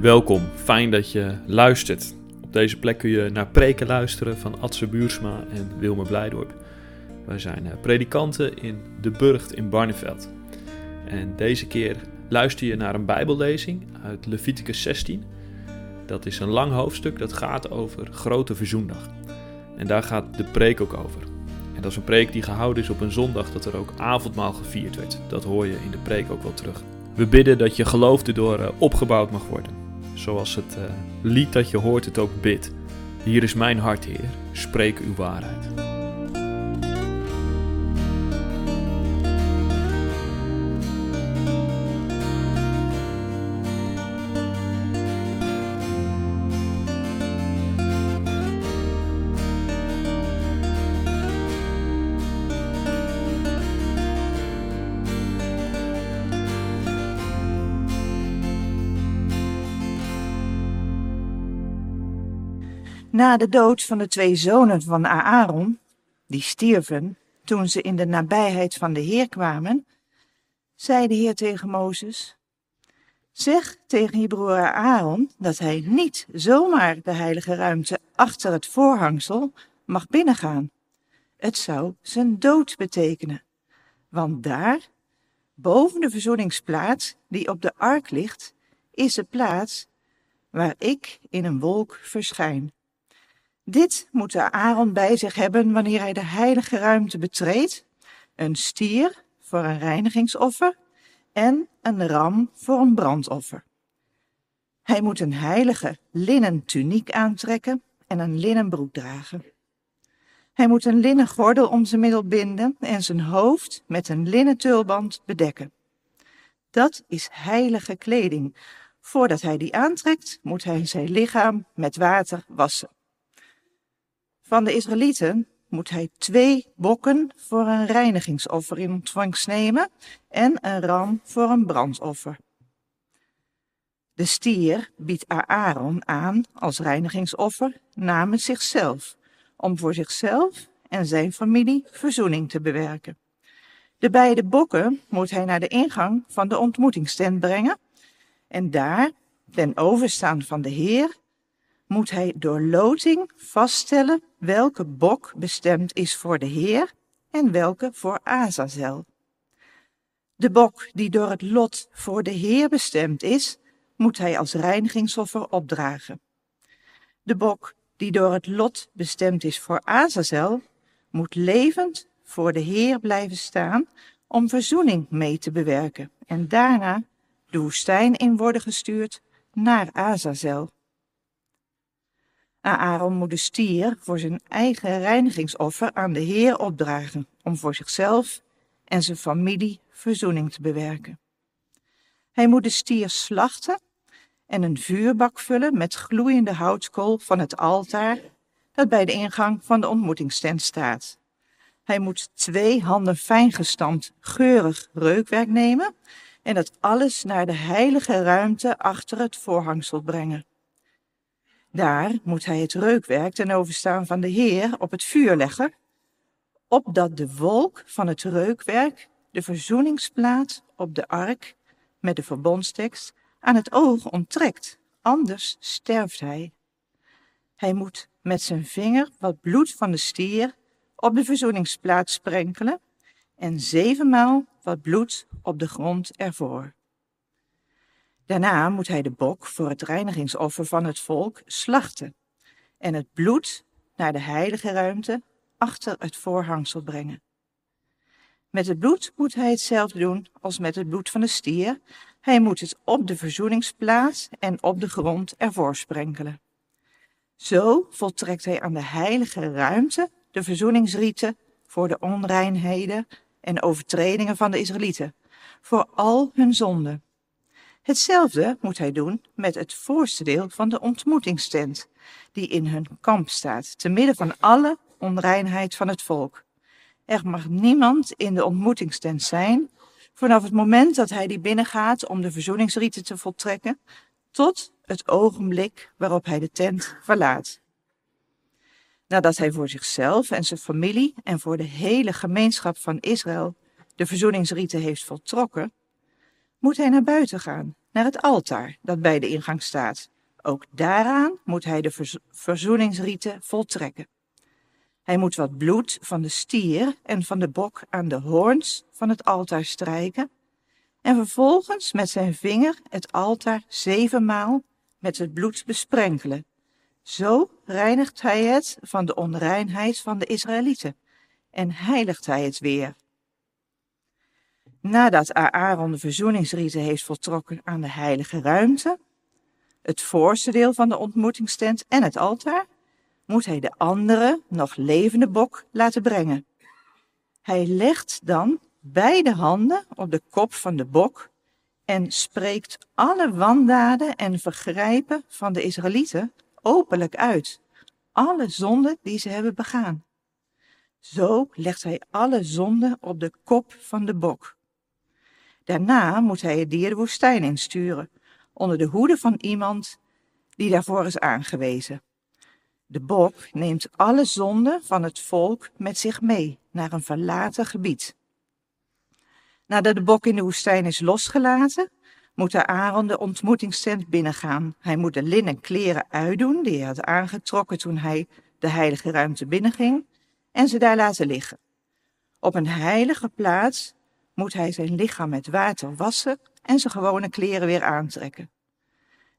Welkom, fijn dat je luistert. Op deze plek kun je naar preken luisteren van Adse Buursma en Wilmer Blijdorp. Wij zijn eh, predikanten in De Burgt in Barneveld. En deze keer luister je naar een bijbellezing uit Leviticus 16. Dat is een lang hoofdstuk dat gaat over Grote Verzoendag. En daar gaat de preek ook over. En dat is een preek die gehouden is op een zondag dat er ook avondmaal gevierd werd. Dat hoor je in de preek ook wel terug. We bidden dat je geloof erdoor eh, opgebouwd mag worden. Zoals het uh, lied dat je hoort het ook bidt. Hier is mijn hart, Heer, spreek uw waarheid. Na de dood van de twee zonen van Aaron, die stierven toen ze in de nabijheid van de Heer kwamen, zei de Heer tegen Mozes: Zeg tegen je broer Aaron dat hij niet zomaar de heilige ruimte achter het voorhangsel mag binnengaan. Het zou zijn dood betekenen, want daar, boven de verzoeningsplaats die op de ark ligt, is de plaats waar ik in een wolk verschijn. Dit moet Aaron bij zich hebben wanneer hij de heilige ruimte betreedt: een stier voor een reinigingsoffer en een ram voor een brandoffer. Hij moet een heilige linnen tuniek aantrekken en een linnen broek dragen. Hij moet een linnen gordel om zijn middel binden en zijn hoofd met een linnen tulband bedekken. Dat is heilige kleding. Voordat hij die aantrekt, moet hij zijn lichaam met water wassen. Van de Israëlieten moet hij twee bokken voor een reinigingsoffer in ontvangst nemen en een ram voor een brandoffer. De stier biedt Aaron aan als reinigingsoffer namens zichzelf, om voor zichzelf en zijn familie verzoening te bewerken. De beide bokken moet hij naar de ingang van de ontmoetingstent brengen en daar, ten overstaan van de Heer, moet hij door loting vaststellen welke bok bestemd is voor de Heer en welke voor Azazel. De bok die door het lot voor de Heer bestemd is, moet hij als reinigingsoffer opdragen. De bok die door het lot bestemd is voor Azazel, moet levend voor de Heer blijven staan om verzoening mee te bewerken en daarna de woestijn in worden gestuurd naar Azazel. Aaron moet de stier voor zijn eigen reinigingsoffer aan de Heer opdragen, om voor zichzelf en zijn familie verzoening te bewerken. Hij moet de stier slachten en een vuurbak vullen met gloeiende houtkool van het altaar dat bij de ingang van de ontmoetingstent staat. Hij moet twee handen fijngestampt geurig reukwerk nemen en dat alles naar de heilige ruimte achter het voorhangsel brengen. Daar moet hij het reukwerk ten overstaan van de Heer op het vuur leggen, opdat de wolk van het reukwerk de verzoeningsplaat op de ark met de verbondstekst aan het oog onttrekt, anders sterft hij. Hij moet met zijn vinger wat bloed van de stier op de verzoeningsplaat sprenkelen en zevenmaal wat bloed op de grond ervoor. Daarna moet hij de bok voor het reinigingsoffer van het volk slachten en het bloed naar de heilige ruimte achter het voorhangsel brengen. Met het bloed moet hij hetzelfde doen als met het bloed van de stier. Hij moet het op de verzoeningsplaats en op de grond ervoor sprenkelen. Zo voltrekt hij aan de heilige ruimte de verzoeningsrieten voor de onreinheden en overtredingen van de Israëlieten, voor al hun zonden. Hetzelfde moet hij doen met het voorste deel van de ontmoetingstent, die in hun kamp staat, te midden van alle onreinheid van het volk. Er mag niemand in de ontmoetingstent zijn vanaf het moment dat hij die binnengaat om de verzoeningsrieten te voltrekken, tot het ogenblik waarop hij de tent verlaat. Nadat hij voor zichzelf en zijn familie en voor de hele gemeenschap van Israël de verzoeningsrieten heeft voltrokken, moet hij naar buiten gaan, naar het altaar dat bij de ingang staat. Ook daaraan moet hij de verzoeningsrieten voltrekken. Hij moet wat bloed van de stier en van de bok aan de hoorns van het altaar strijken en vervolgens met zijn vinger het altaar zevenmaal met het bloed besprenkelen. Zo reinigt hij het van de onreinheid van de Israëlieten en heiligt hij het weer. Nadat Aaron de verzoeningsrieten heeft voltrokken aan de heilige ruimte, het voorste deel van de ontmoetingstent en het altaar, moet hij de andere, nog levende bok laten brengen. Hij legt dan beide handen op de kop van de bok en spreekt alle wandaden en vergrijpen van de Israëlieten openlijk uit. Alle zonden die ze hebben begaan. Zo legt hij alle zonden op de kop van de bok. Daarna moet hij het dier de woestijn insturen, onder de hoede van iemand die daarvoor is aangewezen. De bok neemt alle zonden van het volk met zich mee naar een verlaten gebied. Nadat de bok in de woestijn is losgelaten, moet de Aaron de ontmoetingstent binnengaan. Hij moet de linnen kleren uitdoen die hij had aangetrokken toen hij de heilige ruimte binnenging en ze daar laten liggen. Op een heilige plaats moet hij zijn lichaam met water wassen en zijn gewone kleren weer aantrekken.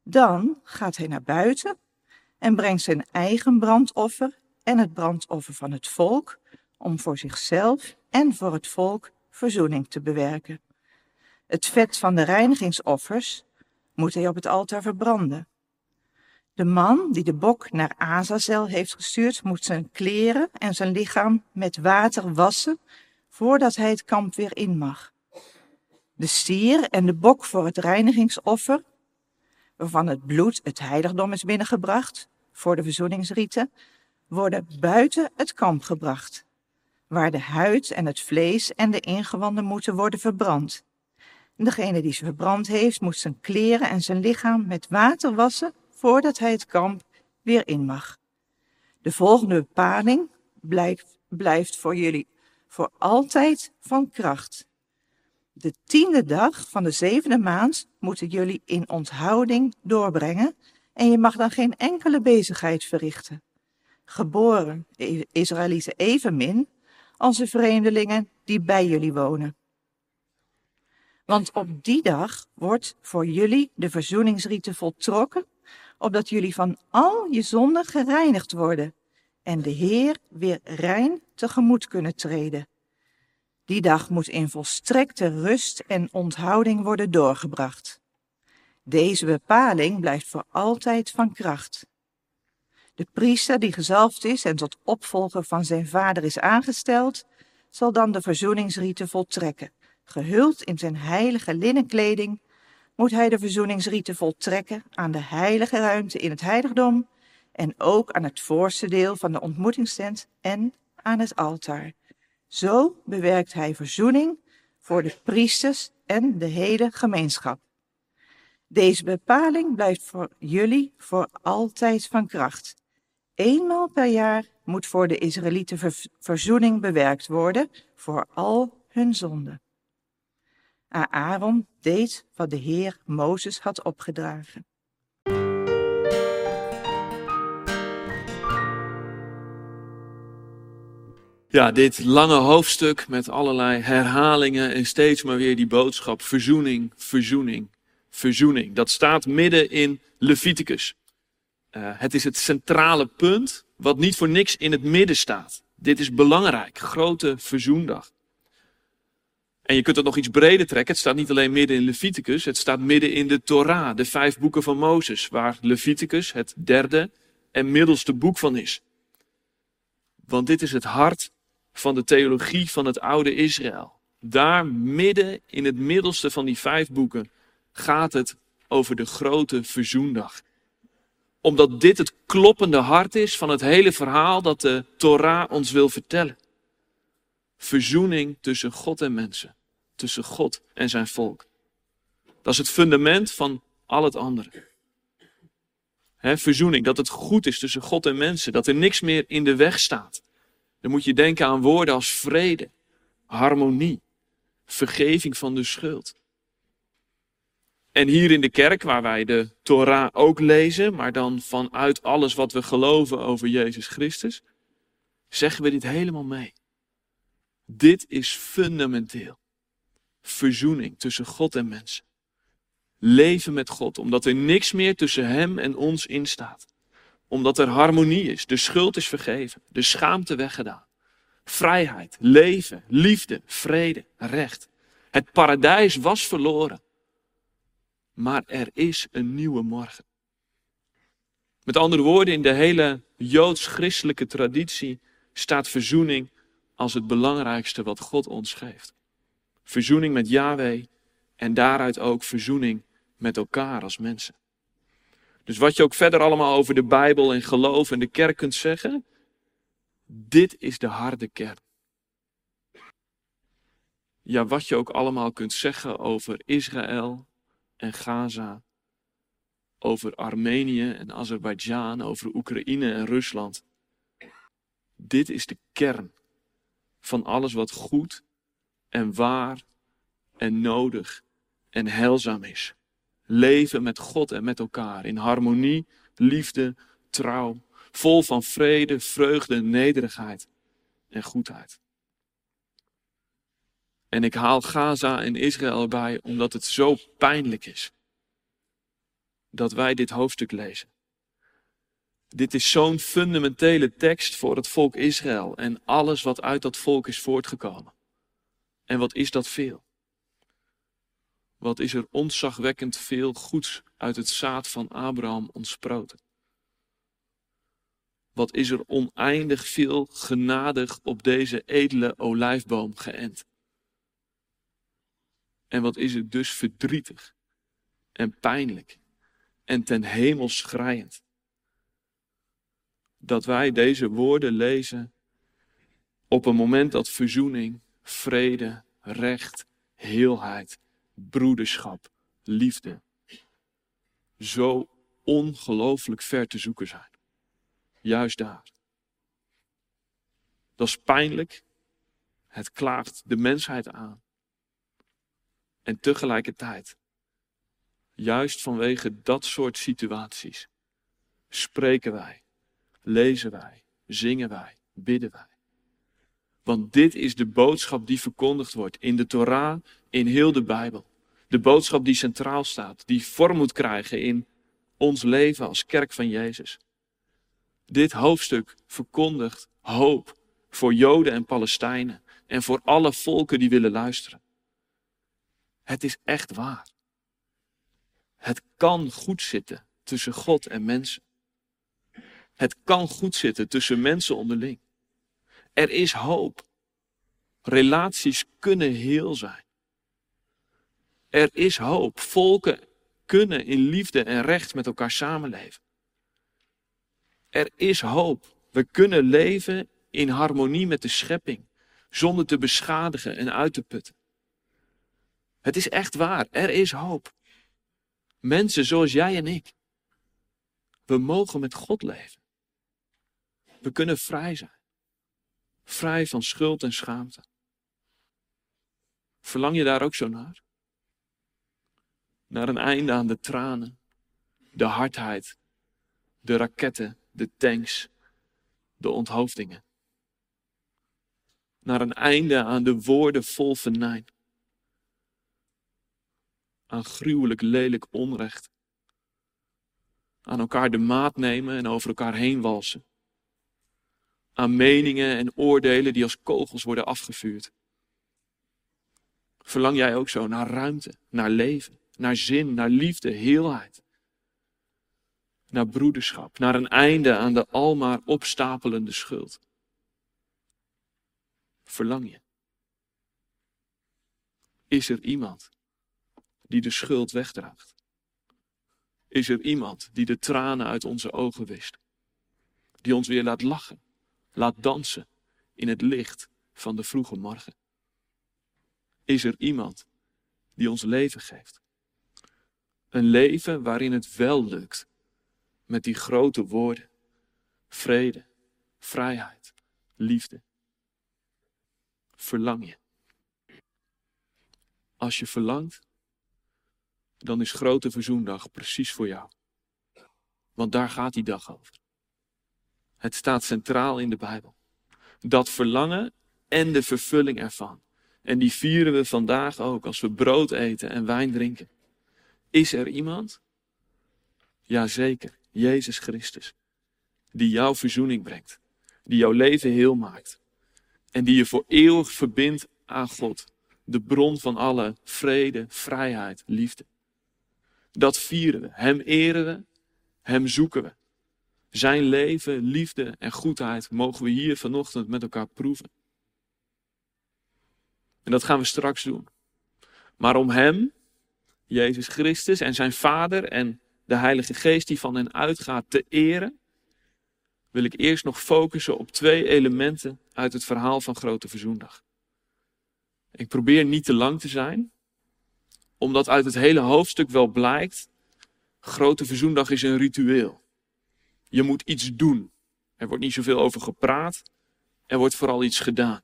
Dan gaat hij naar buiten en brengt zijn eigen brandoffer en het brandoffer van het volk om voor zichzelf en voor het volk verzoening te bewerken. Het vet van de reinigingsoffers moet hij op het altaar verbranden. De man die de bok naar Azazel heeft gestuurd, moet zijn kleren en zijn lichaam met water wassen voordat hij het kamp weer in mag. De stier en de bok voor het reinigingsoffer, waarvan het bloed het heiligdom is binnengebracht voor de verzoeningsrieten, worden buiten het kamp gebracht waar de huid en het vlees en de ingewanden moeten worden verbrand. Degene die ze verbrand heeft, moet zijn kleren en zijn lichaam met water wassen voordat hij het kamp weer in mag. De volgende bepaling blijft, blijft voor jullie voor altijd van kracht. De tiende dag van de zevende maand moeten jullie in onthouding doorbrengen en je mag dan geen enkele bezigheid verrichten. Geboren Israëlieten evenmin als de vreemdelingen die bij jullie wonen. Want op die dag wordt voor jullie de verzoeningsrieten voltrokken, opdat jullie van al je zonden gereinigd worden en de Heer weer rein tegemoet kunnen treden. Die dag moet in volstrekte rust en onthouding worden doorgebracht. Deze bepaling blijft voor altijd van kracht. De priester die gezalfd is en tot opvolger van zijn vader is aangesteld, zal dan de verzoeningsrieten voltrekken. Gehuld in zijn heilige linnenkleding moet hij de verzoeningsrieten voltrekken aan de heilige ruimte in het heiligdom en ook aan het voorste deel van de ontmoetingstent en aan het altaar. Zo bewerkt hij verzoening voor de priesters en de hele gemeenschap. Deze bepaling blijft voor jullie voor altijd van kracht. Eenmaal per jaar moet voor de Israëlieten verzoening bewerkt worden voor al hun zonden. Aaron deed wat de Heer Mozes had opgedragen. Ja, dit lange hoofdstuk met allerlei herhalingen en steeds maar weer die boodschap verzoening, verzoening, verzoening. Dat staat midden in Leviticus. Uh, het is het centrale punt wat niet voor niks in het midden staat. Dit is belangrijk, grote verzoendag. En je kunt het nog iets breder trekken. Het staat niet alleen midden in Leviticus, het staat midden in de Torah, de vijf boeken van Mozes, waar Leviticus het derde en middelste boek van is. Want dit is het hart van de theologie van het oude Israël. Daar midden in het middelste van die vijf boeken gaat het over de grote verzoendag omdat dit het kloppende hart is van het hele verhaal dat de Torah ons wil vertellen. Verzoening tussen God en mensen. Tussen God en zijn volk. Dat is het fundament van al het andere. verzoening, dat het goed is tussen God en mensen. Dat er niks meer in de weg staat. Dan moet je denken aan woorden als vrede, harmonie, vergeving van de schuld. En hier in de kerk, waar wij de Torah ook lezen, maar dan vanuit alles wat we geloven over Jezus Christus, zeggen we dit helemaal mee. Dit is fundamenteel. Verzoening tussen God en mensen. Leven met God, omdat er niks meer tussen Hem en ons instaat. Omdat er harmonie is, de schuld is vergeven, de schaamte weggedaan. Vrijheid, leven, liefde, vrede, recht. Het paradijs was verloren. Maar er is een nieuwe morgen. Met andere woorden, in de hele joods-christelijke traditie staat verzoening als het belangrijkste wat God ons geeft. Verzoening met Yahweh en daaruit ook verzoening met elkaar als mensen. Dus wat je ook verder allemaal over de Bijbel en geloof en de kerk kunt zeggen, dit is de harde kern. Ja, wat je ook allemaal kunt zeggen over Israël en Gaza, over Armenië en Azerbeidzjan, over Oekraïne en Rusland. Dit is de kern van alles wat goed en waar en nodig en heilzaam is. Leven met God en met elkaar in harmonie, liefde, trouw, vol van vrede, vreugde, nederigheid en goedheid. En ik haal Gaza en Israël erbij omdat het zo pijnlijk is dat wij dit hoofdstuk lezen. Dit is zo'n fundamentele tekst voor het volk Israël en alles wat uit dat volk is voortgekomen. En wat is dat veel? Wat is er ontzagwekkend veel goeds uit het zaad van Abraham ontsproten? Wat is er oneindig veel genadig op deze edele olijfboom geënt? En wat is het dus verdrietig en pijnlijk en ten hemel schrijend dat wij deze woorden lezen op een moment dat verzoening, vrede, recht, heelheid, broederschap, liefde zo ongelooflijk ver te zoeken zijn. Juist daar. Dat is pijnlijk. Het klaagt de mensheid aan. En tegelijkertijd, juist vanwege dat soort situaties, spreken wij lezen wij, zingen wij, bidden wij. Want dit is de boodschap die verkondigd wordt in de Torah, in heel de Bijbel. De boodschap die centraal staat, die vorm moet krijgen in ons leven als kerk van Jezus. Dit hoofdstuk verkondigt hoop voor Joden en Palestijnen en voor alle volken die willen luisteren. Het is echt waar. Het kan goed zitten tussen God en mensen. Het kan goed zitten tussen mensen onderling. Er is hoop. Relaties kunnen heel zijn. Er is hoop. Volken kunnen in liefde en recht met elkaar samenleven. Er is hoop. We kunnen leven in harmonie met de schepping, zonder te beschadigen en uit te putten. Het is echt waar. Er is hoop. Mensen zoals jij en ik. We mogen met God leven. We kunnen vrij zijn. Vrij van schuld en schaamte. Verlang je daar ook zo naar? Naar een einde aan de tranen, de hardheid, de raketten, de tanks, de onthoofdingen. Naar een einde aan de woorden vol venijn. Aan gruwelijk lelijk onrecht. Aan elkaar de maat nemen en over elkaar heen walsen aan meningen en oordelen die als kogels worden afgevuurd. Verlang jij ook zo naar ruimte, naar leven, naar zin, naar liefde, heelheid? Naar broederschap, naar een einde aan de almaar opstapelende schuld. Verlang je? Is er iemand die de schuld wegdraagt? Is er iemand die de tranen uit onze ogen wist? Die ons weer laat lachen? Laat dansen in het licht van de vroege morgen? Is er iemand die ons leven geeft? Een leven waarin het wel lukt met die grote woorden: vrede, vrijheid, liefde. Verlang je? Als je verlangt, dan is Grote Verzoendag precies voor jou. Want daar gaat die dag over. Het staat centraal in de Bijbel. Dat verlangen en de vervulling ervan. En die vieren we vandaag ook als we brood eten en wijn drinken. Is er iemand? Jazeker, Jezus Christus. Die jouw verzoening brengt. Die jouw leven heel maakt. En die je voor eeuwig verbindt aan God. De bron van alle vrede, vrijheid, liefde. Dat vieren we. Hem eren we. Hem zoeken we. Zijn leven, liefde en goedheid mogen we hier vanochtend met elkaar proeven. En dat gaan we straks doen. Maar om Hem, Jezus Christus en zijn Vader en de Heilige Geest die van hen uitgaat te eren, wil ik eerst nog focussen op twee elementen uit het verhaal van Grote Verzoendag. Ik probeer niet te lang te zijn, omdat uit het hele hoofdstuk wel blijkt, Grote Verzoendag is een ritueel. Je moet iets doen. Er wordt niet zoveel over gepraat, er wordt vooral iets gedaan.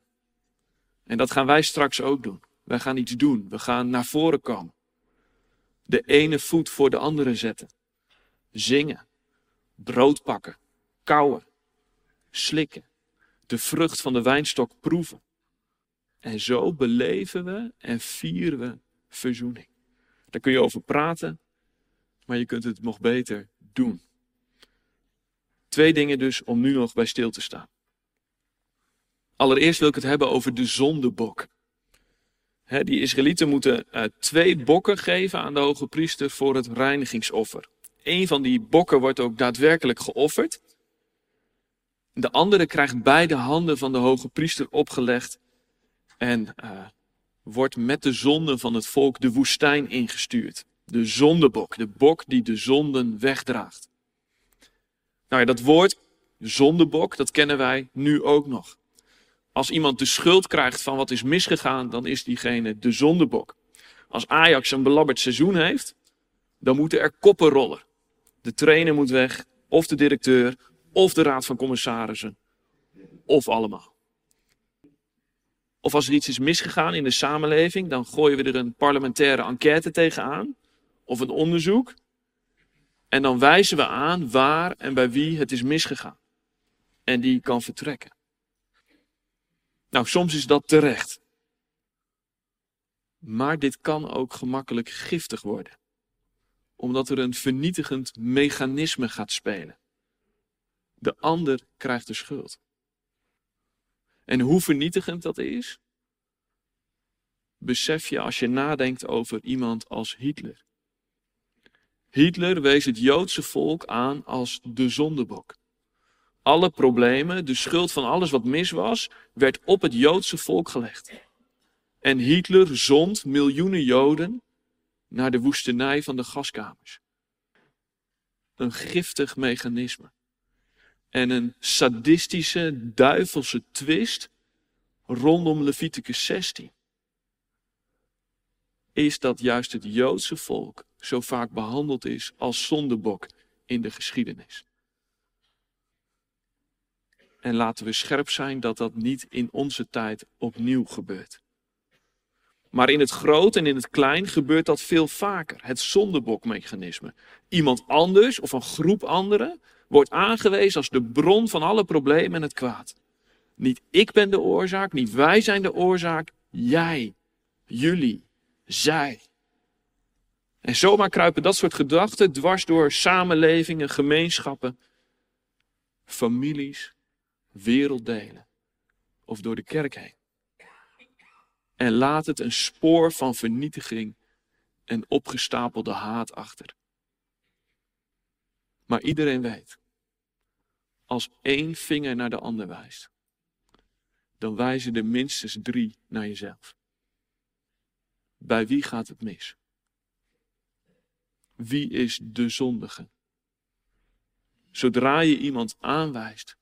En dat gaan wij straks ook doen. Wij gaan iets doen. We gaan naar voren komen. De ene voet voor de andere zetten. Zingen. Brood pakken. Kauwen. Slikken. De vrucht van de wijnstok proeven. En zo beleven we en vieren we verzoening. Daar kun je over praten, maar je kunt het nog beter doen. Twee dingen dus om nu nog bij stil te staan. Allereerst wil ik het hebben over de zondebok. die Israëlieten moeten uh, twee bokken geven aan de hoge priester voor het reinigingsoffer. Een van die bokken wordt ook daadwerkelijk geofferd. De andere krijgt beide handen van de hoge priester opgelegd en uh, wordt met de zonden van het volk de woestijn ingestuurd. De zondebok, de bok die de zonden wegdraagt. Nou ja, dat woord zondebok, dat kennen wij nu ook nog. Als iemand de schuld krijgt van wat is misgegaan, dan is diegene de zondebok. Als Ajax een belabberd seizoen heeft, dan moeten er koppen rollen. De trainer moet weg, of de directeur, of de raad van commissarissen, of allemaal. Of als er iets is misgegaan in de samenleving, dan gooien we er een parlementaire enquête tegenaan, of een onderzoek. En dan wijzen we aan waar en bij wie het is misgegaan. En die kan vertrekken. Nou, soms is dat terecht. Maar dit kan ook gemakkelijk giftig worden, omdat er een vernietigend mechanisme gaat spelen. De ander krijgt de schuld. En hoe vernietigend dat is, besef je als je nadenkt over iemand als Hitler. Hitler wees het Joodse volk aan als de zondebok. Alle problemen, de schuld van alles wat mis was, werd op het Joodse volk gelegd. En Hitler zond miljoenen Joden naar de woestenij van de gaskamers. Een giftig mechanisme. En een sadistische, duivelse twist rondom Leviticus 16. Is dat juist het Joodse volk zo vaak behandeld is als zondebok in de geschiedenis. En laten we scherp zijn dat dat niet in onze tijd opnieuw gebeurt. Maar in het groot en in het klein gebeurt dat veel vaker. Het zondebokmechanisme. Iemand anders of een groep anderen wordt aangewezen als de bron van alle problemen en het kwaad. Niet ik ben de oorzaak, niet wij zijn de oorzaak, jij, jullie, zij. En zomaar kruipen dat soort gedachten dwars door samenlevingen, gemeenschappen, families, werelddelen of door de kerk heen. En laat het een spoor van vernietiging en opgestapelde haat achter. Maar iedereen weet, als één vinger naar de ander wijst, dan wijzen er minstens drie naar jezelf. Bij wie gaat het mis? Wie is de zondige? Zodra je iemand aanwijst,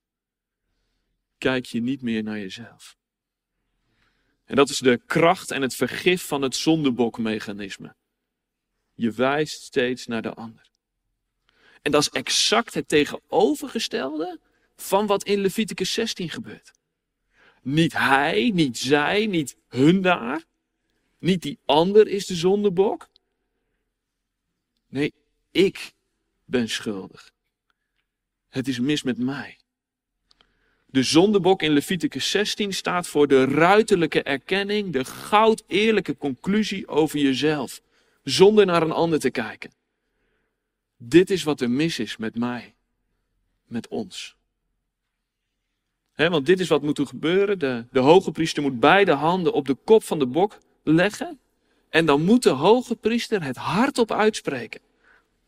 kijk je niet meer naar jezelf. En dat is de kracht en het vergif van het zondebokmechanisme. Je wijst steeds naar de ander. En dat is exact het tegenovergestelde van wat in Leviticus 16 gebeurt. Niet hij, niet zij, niet hun daar. Niet die ander is de zondebok. Nee, ik ben schuldig. Het is mis met mij. De zondebok in Leviticus 16 staat voor de ruiterlijke erkenning, de goud eerlijke conclusie over jezelf, zonder naar een ander te kijken. Dit is wat er mis is met mij, met ons. want dit is wat moet er gebeuren. De, de hoge priester moet beide handen op de kop van de bok leggen. En dan moet de hoge priester het hardop uitspreken.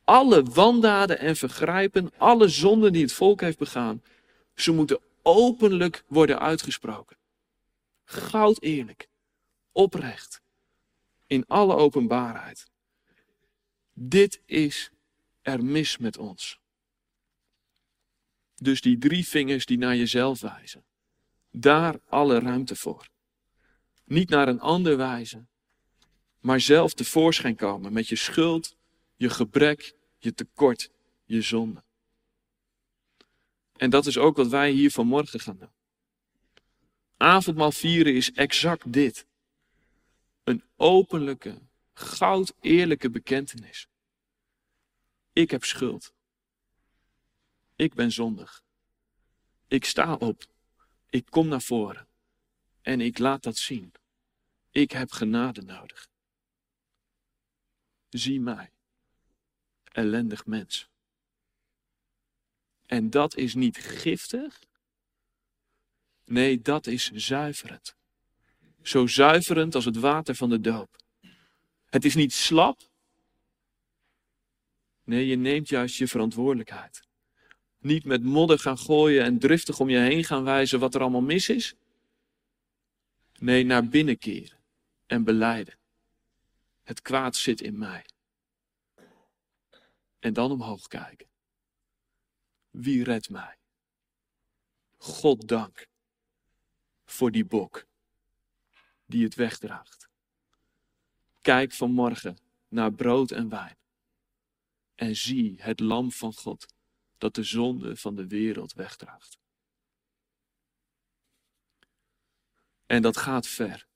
Alle wandaden en vergrijpen, alle zonden die het volk heeft begaan, ze moeten openlijk worden uitgesproken. Goud eerlijk, oprecht, in alle openbaarheid. Dit is er mis met ons. Dus die drie vingers die naar jezelf wijzen, daar alle ruimte voor. Niet naar een ander wijzen, maar zelf tevoorschijn komen met je schuld, je gebrek, je tekort, je zonde. En dat is ook wat wij hier vanmorgen gaan doen. Avondmaal vieren is exact dit. Een openlijke, goud eerlijke bekentenis. Ik heb schuld. Ik ben zondig. Ik sta op. Ik kom naar voren. En ik laat dat zien. Ik heb genade nodig. Zie mij, ellendig mens. En dat is niet giftig. Nee, dat is zuiverend. Zo zuiverend als het water van de doop. Het is niet slap. Nee, je neemt juist je verantwoordelijkheid. Niet met modder gaan gooien en driftig om je heen gaan wijzen wat er allemaal mis is. Nee, naar binnen keren en beleiden. Het kwaad zit in mij. En dan omhoog kijken. Wie redt mij? God dank voor die bok die het wegdraagt. Kijk vanmorgen naar brood en wijn en zie het lam van God dat de zonde van de wereld wegdraagt. En dat gaat ver.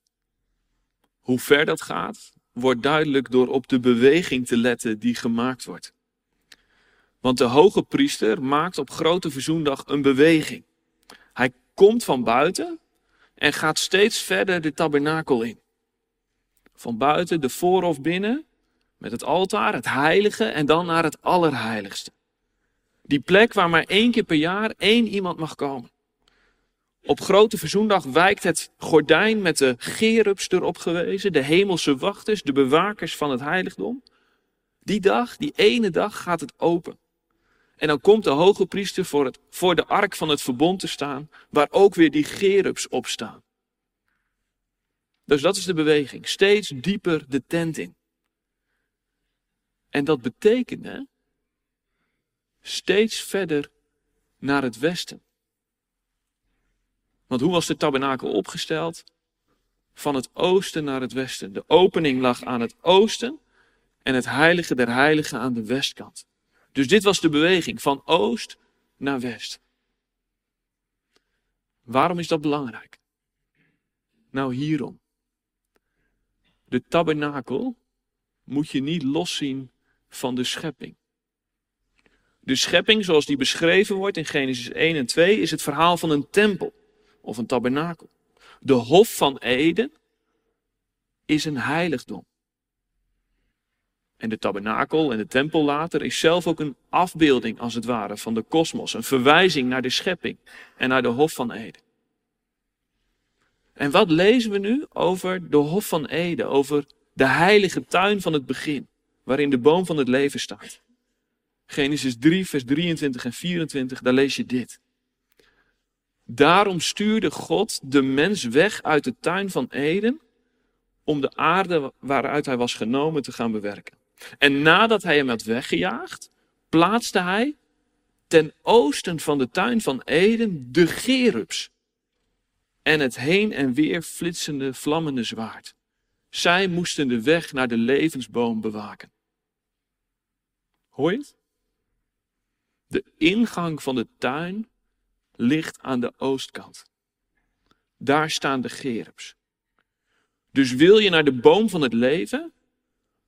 Hoe ver dat gaat, wordt duidelijk door op de beweging te letten die gemaakt wordt. Want de hoge priester maakt op grote verzoendag een beweging. Hij komt van buiten en gaat steeds verder de tabernakel in. Van buiten de voorhof binnen met het altaar, het heilige en dan naar het allerheiligste. Die plek waar maar één keer per jaar één iemand mag komen. Op grote verzoendag wijkt het gordijn met de gerubs erop gewezen, de hemelse wachters, de bewakers van het heiligdom. Die dag, die ene dag gaat het open. En dan komt de hoge priester voor, het, voor de ark van het verbond te staan, waar ook weer die gerubs op staan. Dus dat is de beweging. Steeds dieper de tent in. En dat betekende steeds verder naar het westen. Want hoe was de tabernakel opgesteld? Van het oosten naar het westen. De opening lag aan het oosten en het heilige der heiligen aan de westkant. Dus dit was de beweging van oost naar west. Waarom is dat belangrijk? Nou, hierom. De tabernakel moet je niet loszien van de schepping. De schepping, zoals die beschreven wordt in Genesis 1 en 2, is het verhaal van een tempel of een tabernakel. De Hof van Eden is een heiligdom. En de tabernakel en de tempel later is zelf ook een afbeelding, als het ware, van de kosmos. Een verwijzing naar de schepping en naar de Hof van Eden. En wat lezen we nu over de Hof van Eden, over de heilige tuin van het begin, waarin de boom van het leven staat? Genesis 3, vers 23 en 24, daar lees je dit. Daarom stuurde God de mens weg uit de tuin van Eden om de aarde waaruit hij was genomen te gaan bewerken. En nadat hij hem had weggejaagd, plaatste hij ten oosten van de tuin van Eden de gerubs en het heen en weer flitsende, vlammende zwaard. Zij moesten de weg naar de levensboom bewaken. Hoor je het? De ingang van de tuin ligt aan de oostkant. Daar staan de gerubs. Dus wil je naar de boom van het leven,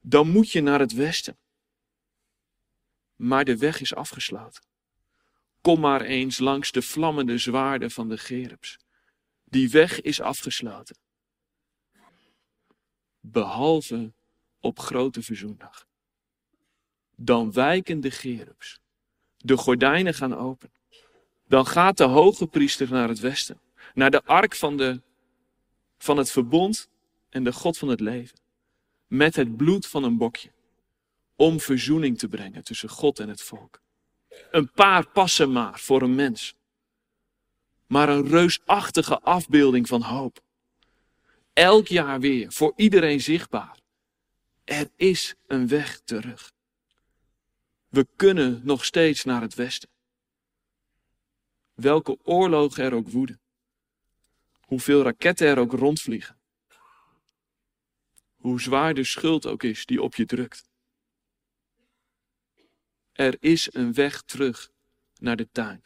dan moet je naar het westen. maar de weg is afgesloten. Kom maar eens langs de vlammende zwaarden van de Gerubs. Die weg is afgesloten. Behalve op grote verzoendag. Dan wijken de Gerubs. De gordijnen gaan open. Dan gaat de hoge priester naar het westen. Naar de ark van, de, van het verbond en de God van het leven. Met het bloed van een bokje. Om verzoening te brengen tussen God en het volk. Een paar passen maar voor een mens. Maar een reusachtige afbeelding van hoop. Elk jaar weer, voor iedereen zichtbaar. Er is een weg terug. We kunnen nog steeds naar het westen. Welke oorlogen er ook woeden. Hoeveel raketten er ook rondvliegen. Hoe zwaar de schuld ook is die op je drukt. Er is een weg terug naar de tuin.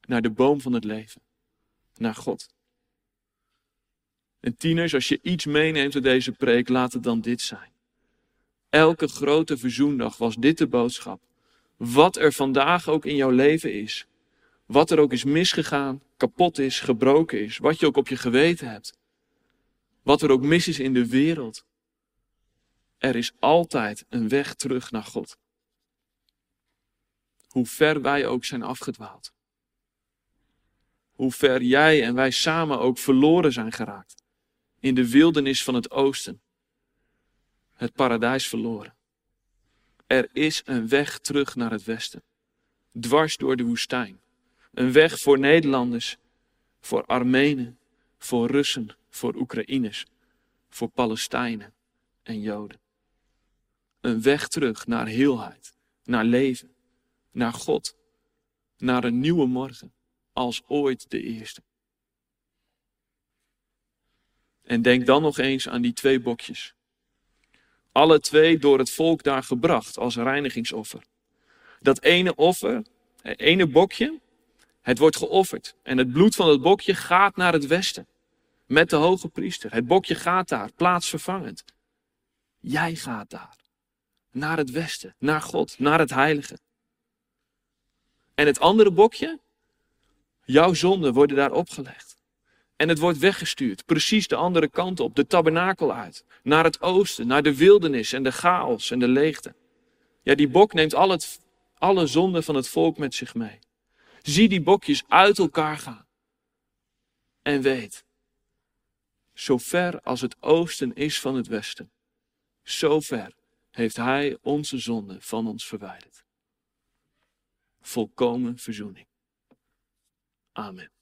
Naar de boom van het leven. Naar God. En tieners, als je iets meeneemt uit deze preek, laat het dan dit zijn. Elke grote verzoendag was dit de boodschap. Wat er vandaag ook in jouw leven is, wat er ook is misgegaan, kapot is, gebroken is, wat je ook op je geweten hebt, wat er ook mis is in de wereld, er is altijd een weg terug naar God. Hoe ver wij ook zijn afgedwaald. Hoe ver jij en wij samen ook verloren zijn geraakt. In de wildernis van het oosten. Het paradijs verloren. Er is een weg terug naar het westen. Dwars door de woestijn. Een weg voor Nederlanders, voor Armenen, voor Russen, voor Oekraïners, voor Palestijnen en Joden. Een weg terug naar heelheid, naar leven, naar God, naar een nieuwe morgen, als ooit de eerste. En denk dan nog eens aan die twee bokjes. Alle twee door het volk daar gebracht als reinigingsoffer. Dat ene offer, het ene bokje, het wordt geofferd. En het bloed van het bokje gaat naar het westen. Met de hoge priester. Het bokje gaat daar, plaatsvervangend. Jij gaat daar. Naar het westen, naar God, naar het heilige. En het andere bokje, jouw zonden worden daar opgelegd. En het wordt weggestuurd, precies de andere kant op, de tabernakel uit. Naar het oosten, naar de wildernis en de chaos en de leegte. Ja, die bok neemt al het, alle zonden van het volk met zich mee. Zie die bokjes uit elkaar gaan. En weet, zo ver als het oosten is van het westen, zo ver heeft Hij onze zonde van ons verwijderd. Volkomen verzoening. Amen.